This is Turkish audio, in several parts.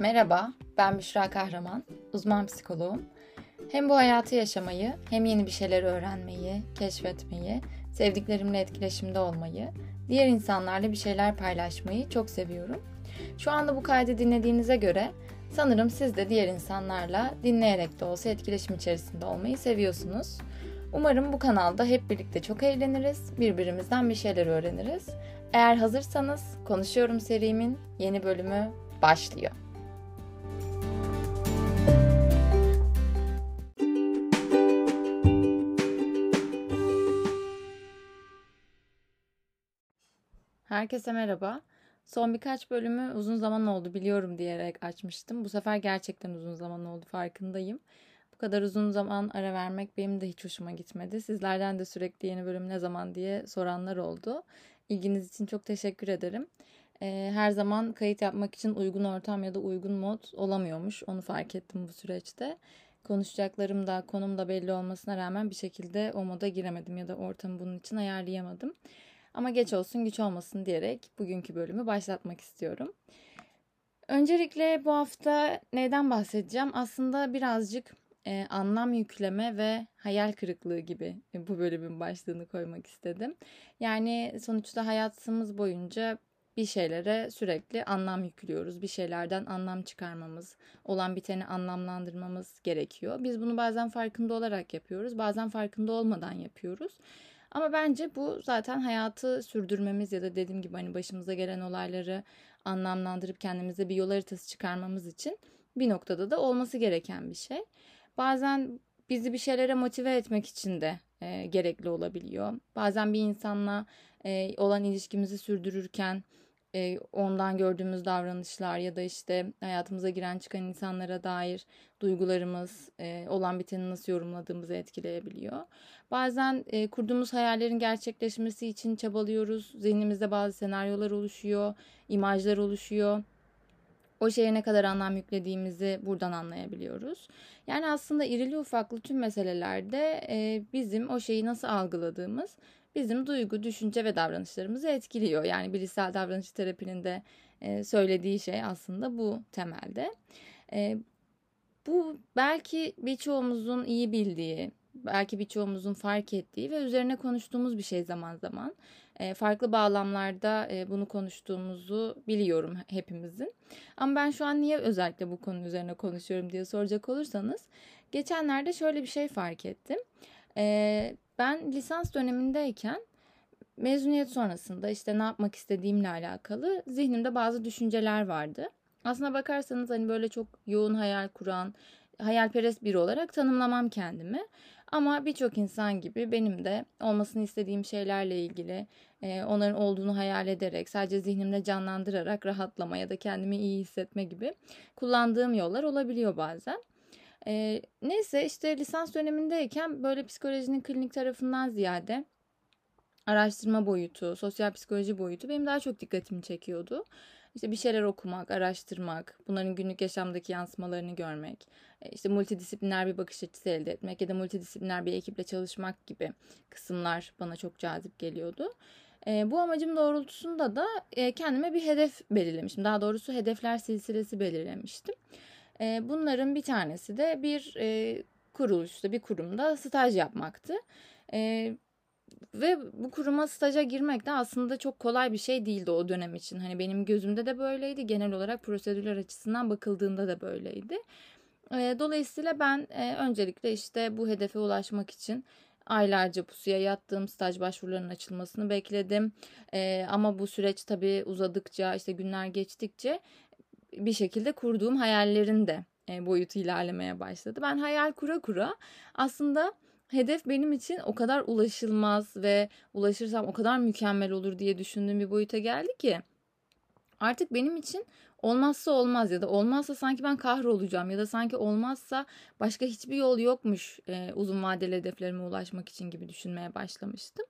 Merhaba, ben Büşra Kahraman, uzman psikoloğum. Hem bu hayatı yaşamayı, hem yeni bir şeyler öğrenmeyi, keşfetmeyi, sevdiklerimle etkileşimde olmayı, diğer insanlarla bir şeyler paylaşmayı çok seviyorum. Şu anda bu kaydı dinlediğinize göre sanırım siz de diğer insanlarla dinleyerek de olsa etkileşim içerisinde olmayı seviyorsunuz. Umarım bu kanalda hep birlikte çok eğleniriz, birbirimizden bir şeyler öğreniriz. Eğer hazırsanız Konuşuyorum serimin yeni bölümü başlıyor. Herkese merhaba. Son birkaç bölümü uzun zaman oldu biliyorum diyerek açmıştım. Bu sefer gerçekten uzun zaman oldu farkındayım. Bu kadar uzun zaman ara vermek benim de hiç hoşuma gitmedi. Sizlerden de sürekli yeni bölüm ne zaman diye soranlar oldu. İlginiz için çok teşekkür ederim. Her zaman kayıt yapmak için uygun ortam ya da uygun mod olamıyormuş. Onu fark ettim bu süreçte. Konuşacaklarım da konum da belli olmasına rağmen bir şekilde o moda giremedim ya da ortamı bunun için ayarlayamadım. Ama geç olsun güç olmasın diyerek bugünkü bölümü başlatmak istiyorum. Öncelikle bu hafta neyden bahsedeceğim? Aslında birazcık e, anlam yükleme ve hayal kırıklığı gibi bu bölümün başlığını koymak istedim. Yani sonuçta hayatımız boyunca bir şeylere sürekli anlam yüklüyoruz. Bir şeylerden anlam çıkarmamız, olan biteni anlamlandırmamız gerekiyor. Biz bunu bazen farkında olarak yapıyoruz, bazen farkında olmadan yapıyoruz. Ama bence bu zaten hayatı sürdürmemiz ya da dediğim gibi hani başımıza gelen olayları anlamlandırıp kendimize bir yol haritası çıkarmamız için bir noktada da olması gereken bir şey. Bazen bizi bir şeylere motive etmek için de e, gerekli olabiliyor. Bazen bir insanla e, olan ilişkimizi sürdürürken e, ondan gördüğümüz davranışlar ya da işte hayatımıza giren çıkan insanlara dair duygularımız e, olan biteni nasıl yorumladığımızı etkileyebiliyor. Bazen e, kurduğumuz hayallerin gerçekleşmesi için çabalıyoruz. Zihnimizde bazı senaryolar oluşuyor, imajlar oluşuyor. O şeye ne kadar anlam yüklediğimizi buradan anlayabiliyoruz. Yani aslında irili ufaklı tüm meselelerde e, bizim o şeyi nasıl algıladığımız bizim duygu, düşünce ve davranışlarımızı etkiliyor. Yani bilişsel davranış terapinin de e, söylediği şey aslında bu temelde. E, bu belki birçoğumuzun iyi bildiği, belki birçoğumuzun fark ettiği ve üzerine konuştuğumuz bir şey zaman zaman. E, farklı bağlamlarda bunu konuştuğumuzu biliyorum hepimizin. Ama ben şu an niye özellikle bu konu üzerine konuşuyorum diye soracak olursanız, geçenlerde şöyle bir şey fark ettim. Ben lisans dönemindeyken mezuniyet sonrasında işte ne yapmak istediğimle alakalı zihnimde bazı düşünceler vardı. Aslına bakarsanız hani böyle çok yoğun hayal kuran, hayalperest biri olarak tanımlamam kendimi. Ama birçok insan gibi benim de olmasını istediğim şeylerle ilgili e, onların olduğunu hayal ederek sadece zihnimde canlandırarak rahatlama ya da kendimi iyi hissetme gibi kullandığım yollar olabiliyor bazen. E, neyse işte lisans dönemindeyken böyle psikolojinin klinik tarafından ziyade araştırma boyutu, sosyal psikoloji boyutu benim daha çok dikkatimi çekiyordu. İşte bir şeyler okumak, araştırmak, bunların günlük yaşamdaki yansımalarını görmek, işte multidisipliner bir bakış açısı elde etmek ya da multidisipliner bir ekiple çalışmak gibi kısımlar bana çok cazip geliyordu. E, bu amacım doğrultusunda da e, kendime bir hedef belirlemiştim. Daha doğrusu hedefler silsilesi belirlemiştim. Bunların bir tanesi de bir kuruluşta, bir kurumda staj yapmaktı. Ve bu kuruma staja girmek de aslında çok kolay bir şey değildi o dönem için. Hani benim gözümde de böyleydi. Genel olarak prosedürler açısından bakıldığında da böyleydi. Dolayısıyla ben öncelikle işte bu hedefe ulaşmak için aylarca pusuya yattım. Staj başvurularının açılmasını bekledim. Ama bu süreç tabii uzadıkça işte günler geçtikçe bir şekilde kurduğum hayallerin de e, boyutu ilerlemeye başladı. Ben hayal kura kura aslında hedef benim için o kadar ulaşılmaz ve ulaşırsam o kadar mükemmel olur diye düşündüğüm bir boyuta geldi ki artık benim için olmazsa olmaz ya da olmazsa sanki ben kahrolacağım ya da sanki olmazsa başka hiçbir yol yokmuş e, uzun vadeli hedeflerime ulaşmak için gibi düşünmeye başlamıştım.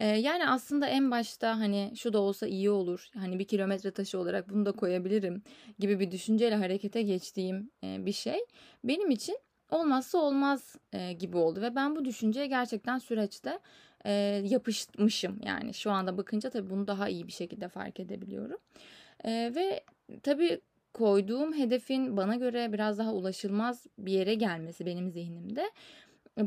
E, yani aslında en başta hani şu da olsa iyi olur hani bir kilometre taşı olarak bunu da koyabilirim gibi bir düşünceyle harekete geçtiğim e, bir şey benim için olmazsa olmaz e, gibi oldu. Ve ben bu düşünceye gerçekten süreçte e, yapışmışım. Yani şu anda bakınca tabii bunu daha iyi bir şekilde fark edebiliyorum. Ve tabii koyduğum hedefin bana göre biraz daha ulaşılmaz bir yere gelmesi benim zihnimde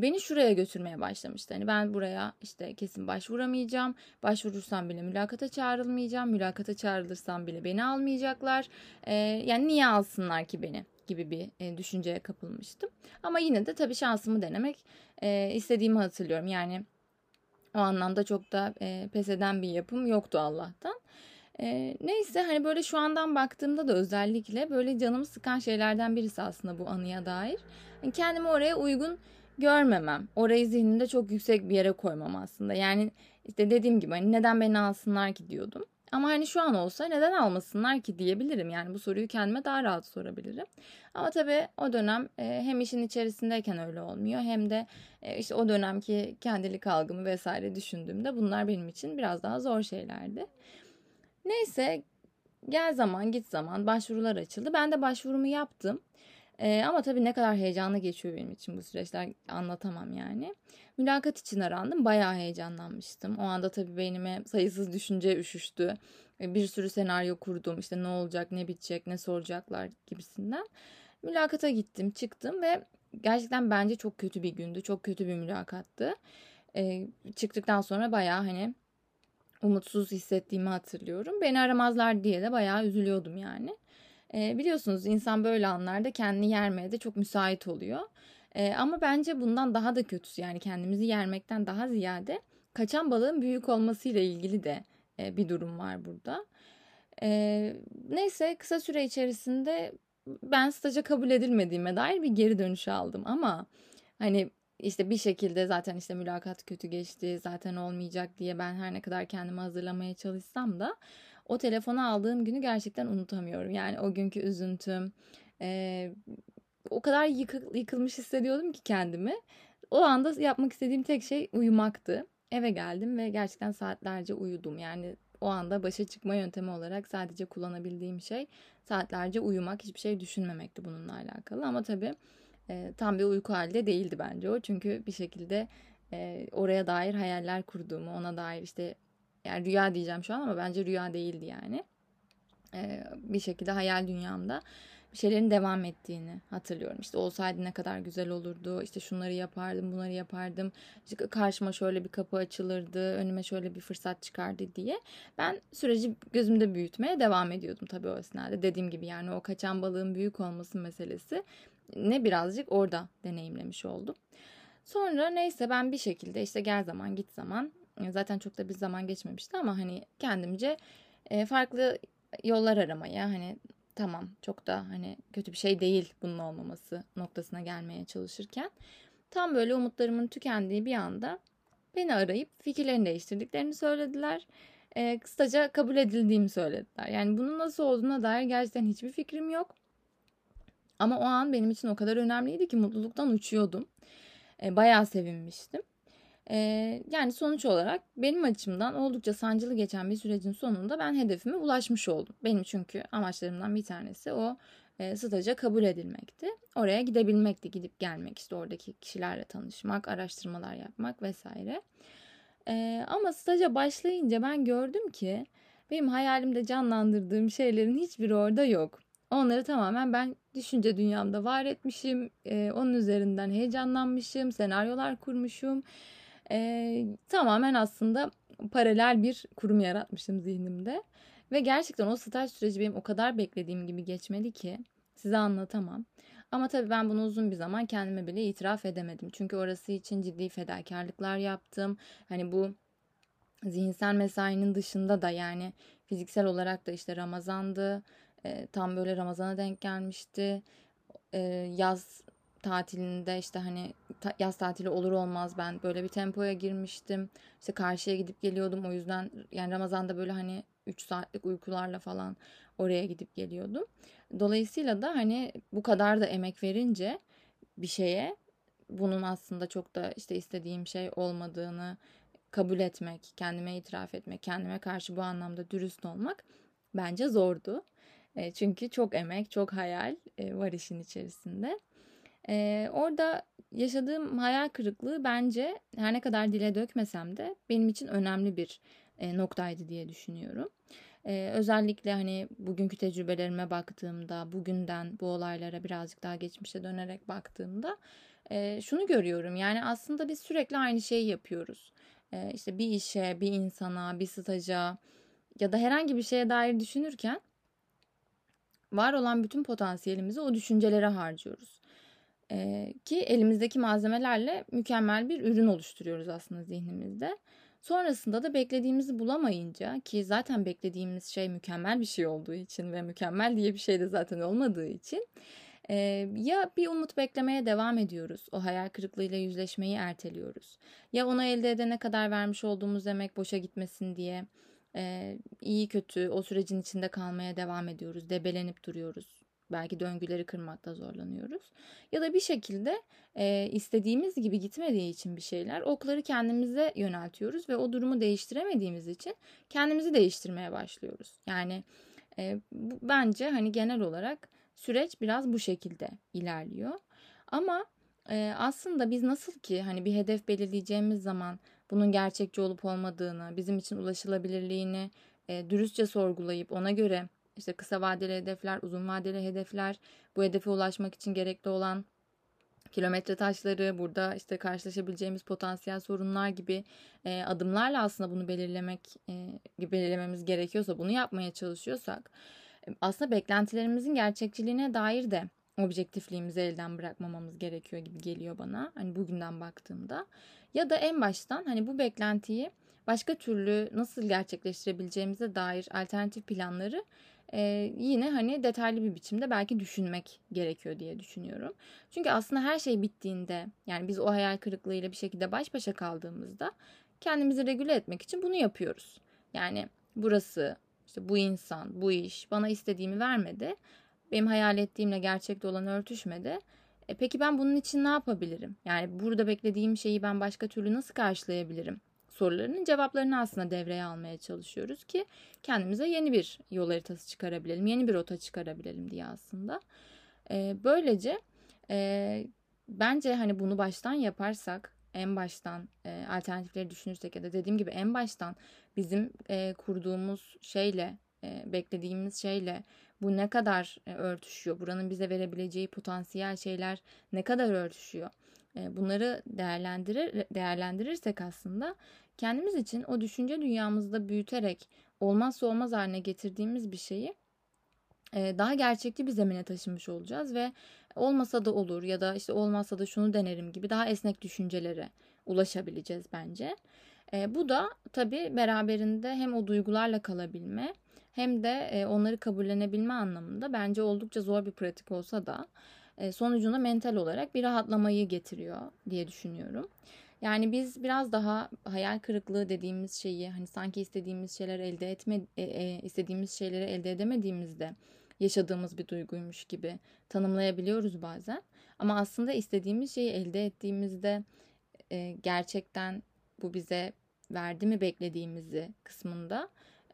beni şuraya götürmeye başlamıştı. Hani ben buraya işte kesin başvuramayacağım. Başvurursam bile mülakata çağrılmayacağım. Mülakata çağrılırsam bile beni almayacaklar. Ee, yani niye alsınlar ki beni gibi bir e, düşünceye kapılmıştım. Ama yine de tabii şansımı denemek e, istediğimi hatırlıyorum. Yani o anlamda çok da e, pes eden bir yapım yoktu Allah'tan. E, neyse hani böyle şu andan baktığımda da özellikle böyle canımı sıkan şeylerden birisi aslında bu anıya dair. Yani kendimi oraya uygun görmemem. Orayı zihnimde çok yüksek bir yere koymam aslında. Yani işte dediğim gibi hani neden beni alsınlar ki diyordum. Ama hani şu an olsa neden almasınlar ki diyebilirim. Yani bu soruyu kendime daha rahat sorabilirim. Ama tabii o dönem e, hem işin içerisindeyken öyle olmuyor hem de e, işte o dönemki kendilik algımı vesaire düşündüğümde bunlar benim için biraz daha zor şeylerdi. Neyse gel zaman git zaman başvurular açıldı. Ben de başvurumu yaptım. Ee, ama tabii ne kadar heyecanlı geçiyor benim için bu süreçler anlatamam yani. Mülakat için arandım. Bayağı heyecanlanmıştım. O anda tabii beynime sayısız düşünce üşüştü. Ee, bir sürü senaryo kurdum. İşte ne olacak, ne bitecek, ne soracaklar gibisinden. Mülakata gittim, çıktım ve gerçekten bence çok kötü bir gündü. Çok kötü bir mülakattı. Ee, çıktıktan sonra bayağı hani umutsuz hissettiğimi hatırlıyorum. Beni aramazlar diye de bayağı üzülüyordum yani. E, biliyorsunuz insan böyle anlarda kendini yermeye de çok müsait oluyor. E, ama bence bundan daha da kötüsü yani kendimizi yermekten daha ziyade kaçan balığın büyük olmasıyla ilgili de e, bir durum var burada. E, neyse kısa süre içerisinde ben staja kabul edilmediğime dair bir geri dönüş aldım ama hani işte bir şekilde zaten işte mülakat kötü geçti zaten olmayacak diye ben her ne kadar kendimi hazırlamaya çalışsam da o telefonu aldığım günü gerçekten unutamıyorum. Yani o günkü üzüntüm, e, o kadar yıkıl, yıkılmış hissediyordum ki kendimi. O anda yapmak istediğim tek şey uyumaktı. Eve geldim ve gerçekten saatlerce uyudum. Yani o anda başa çıkma yöntemi olarak sadece kullanabildiğim şey saatlerce uyumak, hiçbir şey düşünmemekti bununla alakalı. Ama tabii e, tam bir uyku halde değildi bence o. Çünkü bir şekilde e, oraya dair hayaller kurduğumu, ona dair işte yani rüya diyeceğim şu an ama bence rüya değildi yani. Ee, bir şekilde hayal dünyamda bir şeylerin devam ettiğini hatırlıyorum. İşte olsaydı ne kadar güzel olurdu. İşte şunları yapardım, bunları yapardım. İşte karşıma şöyle bir kapı açılırdı, önüme şöyle bir fırsat çıkardı diye. Ben süreci gözümde büyütmeye devam ediyordum tabii o esnada. Dediğim gibi yani o kaçan balığın büyük olması meselesi ne birazcık orada deneyimlemiş oldum. Sonra neyse ben bir şekilde işte gel zaman git zaman Zaten çok da bir zaman geçmemişti ama hani kendimce e, farklı yollar aramaya hani tamam çok da hani kötü bir şey değil bunun olmaması noktasına gelmeye çalışırken tam böyle umutlarımın tükendiği bir anda beni arayıp fikirlerini değiştirdiklerini söylediler. E, kısaca kabul edildiğimi söylediler. Yani bunun nasıl olduğuna dair gerçekten hiçbir fikrim yok. Ama o an benim için o kadar önemliydi ki mutluluktan uçuyordum. E, bayağı sevinmiştim. Ee, yani sonuç olarak benim açımdan oldukça sancılı geçen bir sürecin sonunda ben hedefime ulaşmış oldum. Benim çünkü amaçlarımdan bir tanesi o e, staja kabul edilmekti. Oraya gidebilmekti, gidip gelmek, işte oradaki kişilerle tanışmak, araştırmalar yapmak vesaire. E, ama staja başlayınca ben gördüm ki benim hayalimde canlandırdığım şeylerin hiçbiri orada yok. Onları tamamen ben düşünce dünyamda var etmişim. E, onun üzerinden heyecanlanmışım, senaryolar kurmuşum. E, tamamen aslında paralel bir kurum yaratmışım zihnimde. Ve gerçekten o staj süreci benim o kadar beklediğim gibi geçmedi ki size anlatamam. Ama tabii ben bunu uzun bir zaman kendime bile itiraf edemedim. Çünkü orası için ciddi fedakarlıklar yaptım. Hani bu zihinsel mesainin dışında da yani fiziksel olarak da işte Ramazan'dı. E, tam böyle Ramazan'a denk gelmişti. E, yaz tatilinde işte hani yaz tatili olur olmaz ben böyle bir tempoya girmiştim. İşte karşıya gidip geliyordum o yüzden yani Ramazan'da böyle hani 3 saatlik uykularla falan oraya gidip geliyordum. Dolayısıyla da hani bu kadar da emek verince bir şeye bunun aslında çok da işte istediğim şey olmadığını kabul etmek, kendime itiraf etmek, kendime karşı bu anlamda dürüst olmak bence zordu. E, çünkü çok emek, çok hayal e, var işin içerisinde. Ee, orada yaşadığım hayal kırıklığı bence her ne kadar dile dökmesem de benim için önemli bir e, noktaydı diye düşünüyorum. Ee, özellikle hani bugünkü tecrübelerime baktığımda, bugünden bu olaylara birazcık daha geçmişe dönerek baktığımda e, şunu görüyorum. Yani aslında biz sürekli aynı şeyi yapıyoruz. E, işte bir işe, bir insana, bir staja ya da herhangi bir şeye dair düşünürken var olan bütün potansiyelimizi o düşüncelere harcıyoruz. Ki elimizdeki malzemelerle mükemmel bir ürün oluşturuyoruz aslında zihnimizde. Sonrasında da beklediğimizi bulamayınca ki zaten beklediğimiz şey mükemmel bir şey olduğu için ve mükemmel diye bir şey de zaten olmadığı için ya bir umut beklemeye devam ediyoruz. O hayal kırıklığıyla yüzleşmeyi erteliyoruz. Ya onu elde edene kadar vermiş olduğumuz emek boşa gitmesin diye iyi kötü o sürecin içinde kalmaya devam ediyoruz. Debelenip duruyoruz. Belki döngüleri kırmakta zorlanıyoruz. Ya da bir şekilde e, istediğimiz gibi gitmediği için bir şeyler okları kendimize yöneltiyoruz ve o durumu değiştiremediğimiz için kendimizi değiştirmeye başlıyoruz. Yani e, bu, bence hani genel olarak süreç biraz bu şekilde ilerliyor. Ama e, aslında biz nasıl ki hani bir hedef belirleyeceğimiz zaman bunun gerçekçi olup olmadığını, bizim için ulaşılabilirliğini e, dürüstçe sorgulayıp ona göre işte kısa vadeli hedefler, uzun vadeli hedefler, bu hedefe ulaşmak için gerekli olan kilometre taşları, burada işte karşılaşabileceğimiz potansiyel sorunlar gibi e, adımlarla aslında bunu belirlemek e, belirlememiz gerekiyorsa, bunu yapmaya çalışıyorsak aslında beklentilerimizin gerçekçiliğine dair de objektifliğimizi elden bırakmamamız gerekiyor gibi geliyor bana. Hani bugünden baktığımda. Ya da en baştan hani bu beklentiyi başka türlü nasıl gerçekleştirebileceğimize dair alternatif planları e, yine hani detaylı bir biçimde belki düşünmek gerekiyor diye düşünüyorum. Çünkü aslında her şey bittiğinde yani biz o hayal kırıklığıyla bir şekilde baş başa kaldığımızda kendimizi regüle etmek için bunu yapıyoruz. Yani burası işte bu insan, bu iş bana istediğimi vermedi. Benim hayal ettiğimle gerçekte olan örtüşmedi. E peki ben bunun için ne yapabilirim? Yani burada beklediğim şeyi ben başka türlü nasıl karşılayabilirim? Sorularının cevaplarını aslında devreye almaya çalışıyoruz ki kendimize yeni bir yol haritası çıkarabilelim, yeni bir rota çıkarabilelim diye aslında. E, böylece e, bence hani bunu baştan yaparsak, en baştan e, alternatifleri düşünürsek ya da dediğim gibi en baştan bizim e, kurduğumuz şeyle, e, beklediğimiz şeyle bu ne kadar e, örtüşüyor? Buranın bize verebileceği potansiyel şeyler ne kadar örtüşüyor? E, bunları değerlendirir değerlendirirsek aslında kendimiz için o düşünce dünyamızda büyüterek olmazsa olmaz haline getirdiğimiz bir şeyi e, daha gerçekçi bir zemine taşımış olacağız ve olmasa da olur ya da işte olmazsa da şunu denerim gibi daha esnek düşüncelere ulaşabileceğiz bence. Bu da tabii beraberinde hem o duygularla kalabilme hem de e, onları kabullenebilme anlamında bence oldukça zor bir pratik olsa da e, sonucunda mental olarak bir rahatlamayı getiriyor diye düşünüyorum. Yani biz biraz daha hayal kırıklığı dediğimiz şeyi hani sanki istediğimiz şeyler elde etme e, istediğimiz şeyleri elde edemediğimizde yaşadığımız bir duyguymuş gibi tanımlayabiliyoruz bazen. Ama aslında istediğimiz şeyi elde ettiğimizde gerçekten bu bize verdi mi beklediğimizi kısmında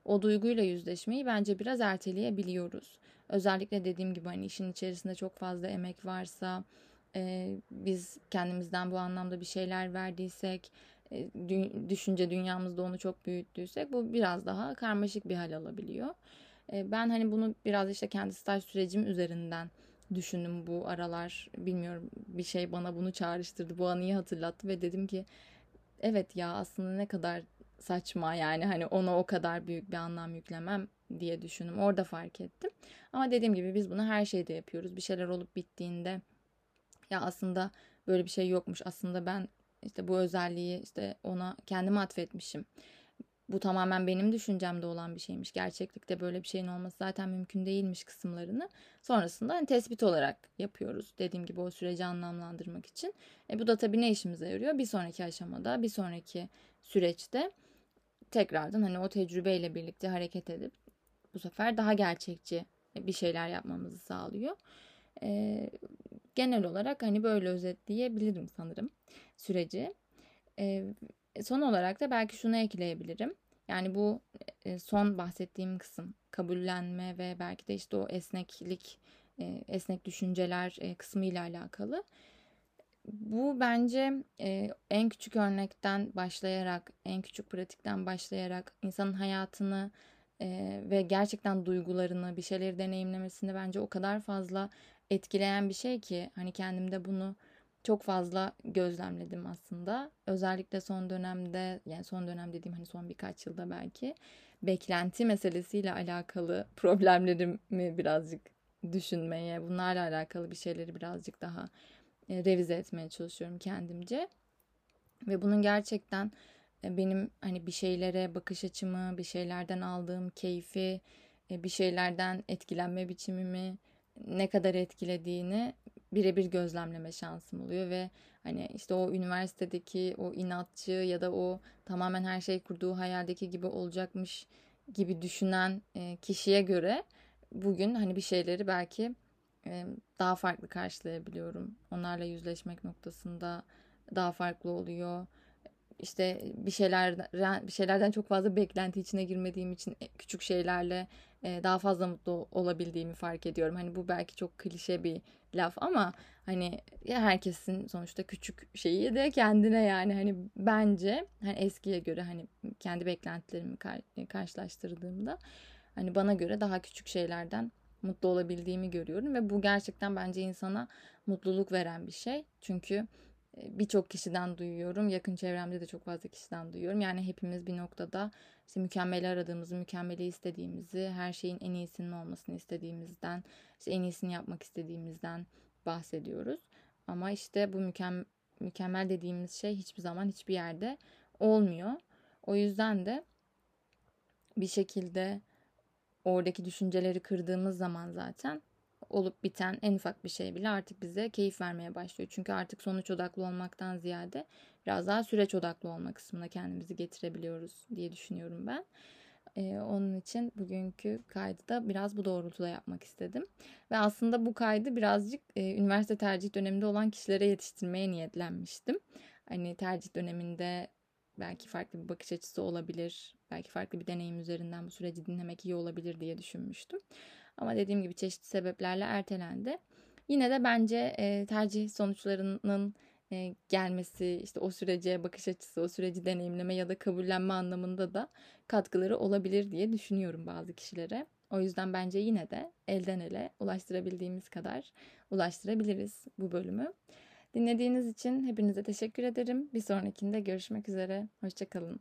o duyguyla yüzleşmeyi bence biraz erteleyebiliyoruz. Özellikle dediğim gibi hani işin içerisinde çok fazla emek varsa, e, biz kendimizden bu anlamda bir şeyler verdiysek, e, dü- düşünce dünyamızda onu çok büyüttüysek bu biraz daha karmaşık bir hal alabiliyor. E, ben hani bunu biraz işte kendi staj sürecim üzerinden düşündüm bu aralar. Bilmiyorum bir şey bana bunu çağrıştırdı. Bu anıyı hatırlattı ve dedim ki evet ya aslında ne kadar saçma yani hani ona o kadar büyük bir anlam yüklemem diye düşündüm. Orada fark ettim. Ama dediğim gibi biz bunu her şeyde yapıyoruz. Bir şeyler olup bittiğinde ya aslında böyle bir şey yokmuş. Aslında ben işte bu özelliği işte ona kendime atfetmişim. Bu tamamen benim düşüncemde olan bir şeymiş. Gerçeklikte böyle bir şeyin olması zaten mümkün değilmiş kısımlarını. Sonrasında hani tespit olarak yapıyoruz. Dediğim gibi o süreci anlamlandırmak için. E bu da tabii ne işimize yarıyor? Bir sonraki aşamada, bir sonraki süreçte tekrardan hani o tecrübeyle birlikte hareket edip bu sefer daha gerçekçi bir şeyler yapmamızı sağlıyor. Ee, genel olarak hani böyle özetleyebilirim sanırım süreci. Ee, son olarak da belki şunu ekleyebilirim. Yani bu e, son bahsettiğim kısım kabullenme ve belki de işte o esneklik, e, esnek düşünceler e, kısmı ile alakalı. Bu bence e, en küçük örnekten başlayarak, en küçük pratikten başlayarak insanın hayatını e, ve gerçekten duygularını, bir şeyleri deneyimlemesini bence o kadar fazla etkileyen bir şey ki hani kendimde bunu çok fazla gözlemledim aslında. Özellikle son dönemde yani son dönem dediğim hani son birkaç yılda belki beklenti meselesiyle alakalı problemlerimi birazcık düşünmeye, bunlarla alakalı bir şeyleri birazcık daha e, revize etmeye çalışıyorum kendimce. Ve bunun gerçekten e, benim hani bir şeylere bakış açımı, bir şeylerden aldığım keyfi, e, bir şeylerden etkilenme biçimimi ne kadar etkilediğini birebir gözlemleme şansım oluyor ve hani işte o üniversitedeki o inatçı ya da o tamamen her şey kurduğu hayaldeki gibi olacakmış gibi düşünen e, kişiye göre bugün hani bir şeyleri belki daha farklı karşılayabiliyorum. Onlarla yüzleşmek noktasında daha farklı oluyor işte bir şeylerden bir şeylerden çok fazla beklenti içine girmediğim için e, küçük şeylerle e, daha fazla mutlu olabildiğimi fark ediyorum. Hani bu belki çok klişe bir laf ama hani herkesin sonuçta küçük şeyi de kendine yani hani bence hani eskiye göre hani kendi beklentilerimi e, karşılaştırdığımda hani bana göre daha küçük şeylerden mutlu olabildiğimi görüyorum ve bu gerçekten bence insana mutluluk veren bir şey. Çünkü birçok kişiden duyuyorum. Yakın çevremde de çok fazla kişiden duyuyorum. Yani hepimiz bir noktada işte mükemmeli aradığımızı, mükemmeli istediğimizi, her şeyin en iyisinin olmasını istediğimizden, işte en iyisini yapmak istediğimizden bahsediyoruz. Ama işte bu mükem mükemmel dediğimiz şey hiçbir zaman hiçbir yerde olmuyor. O yüzden de bir şekilde oradaki düşünceleri kırdığımız zaman zaten olup biten en ufak bir şey bile artık bize keyif vermeye başlıyor. Çünkü artık sonuç odaklı olmaktan ziyade biraz daha süreç odaklı olma kısmına kendimizi getirebiliyoruz diye düşünüyorum ben. Ee, onun için bugünkü kaydı da biraz bu doğrultuda yapmak istedim. Ve aslında bu kaydı birazcık e, üniversite tercih döneminde olan kişilere yetiştirmeye niyetlenmiştim. Hani tercih döneminde belki farklı bir bakış açısı olabilir. Belki farklı bir deneyim üzerinden bu süreci dinlemek iyi olabilir diye düşünmüştüm. Ama dediğim gibi çeşitli sebeplerle ertelendi. Yine de bence e, tercih sonuçlarının e, gelmesi, işte o sürece bakış açısı, o süreci deneyimleme ya da kabullenme anlamında da katkıları olabilir diye düşünüyorum bazı kişilere. O yüzden bence yine de elden ele ulaştırabildiğimiz kadar ulaştırabiliriz bu bölümü. Dinlediğiniz için hepinize teşekkür ederim. Bir sonrakinde görüşmek üzere. Hoşçakalın.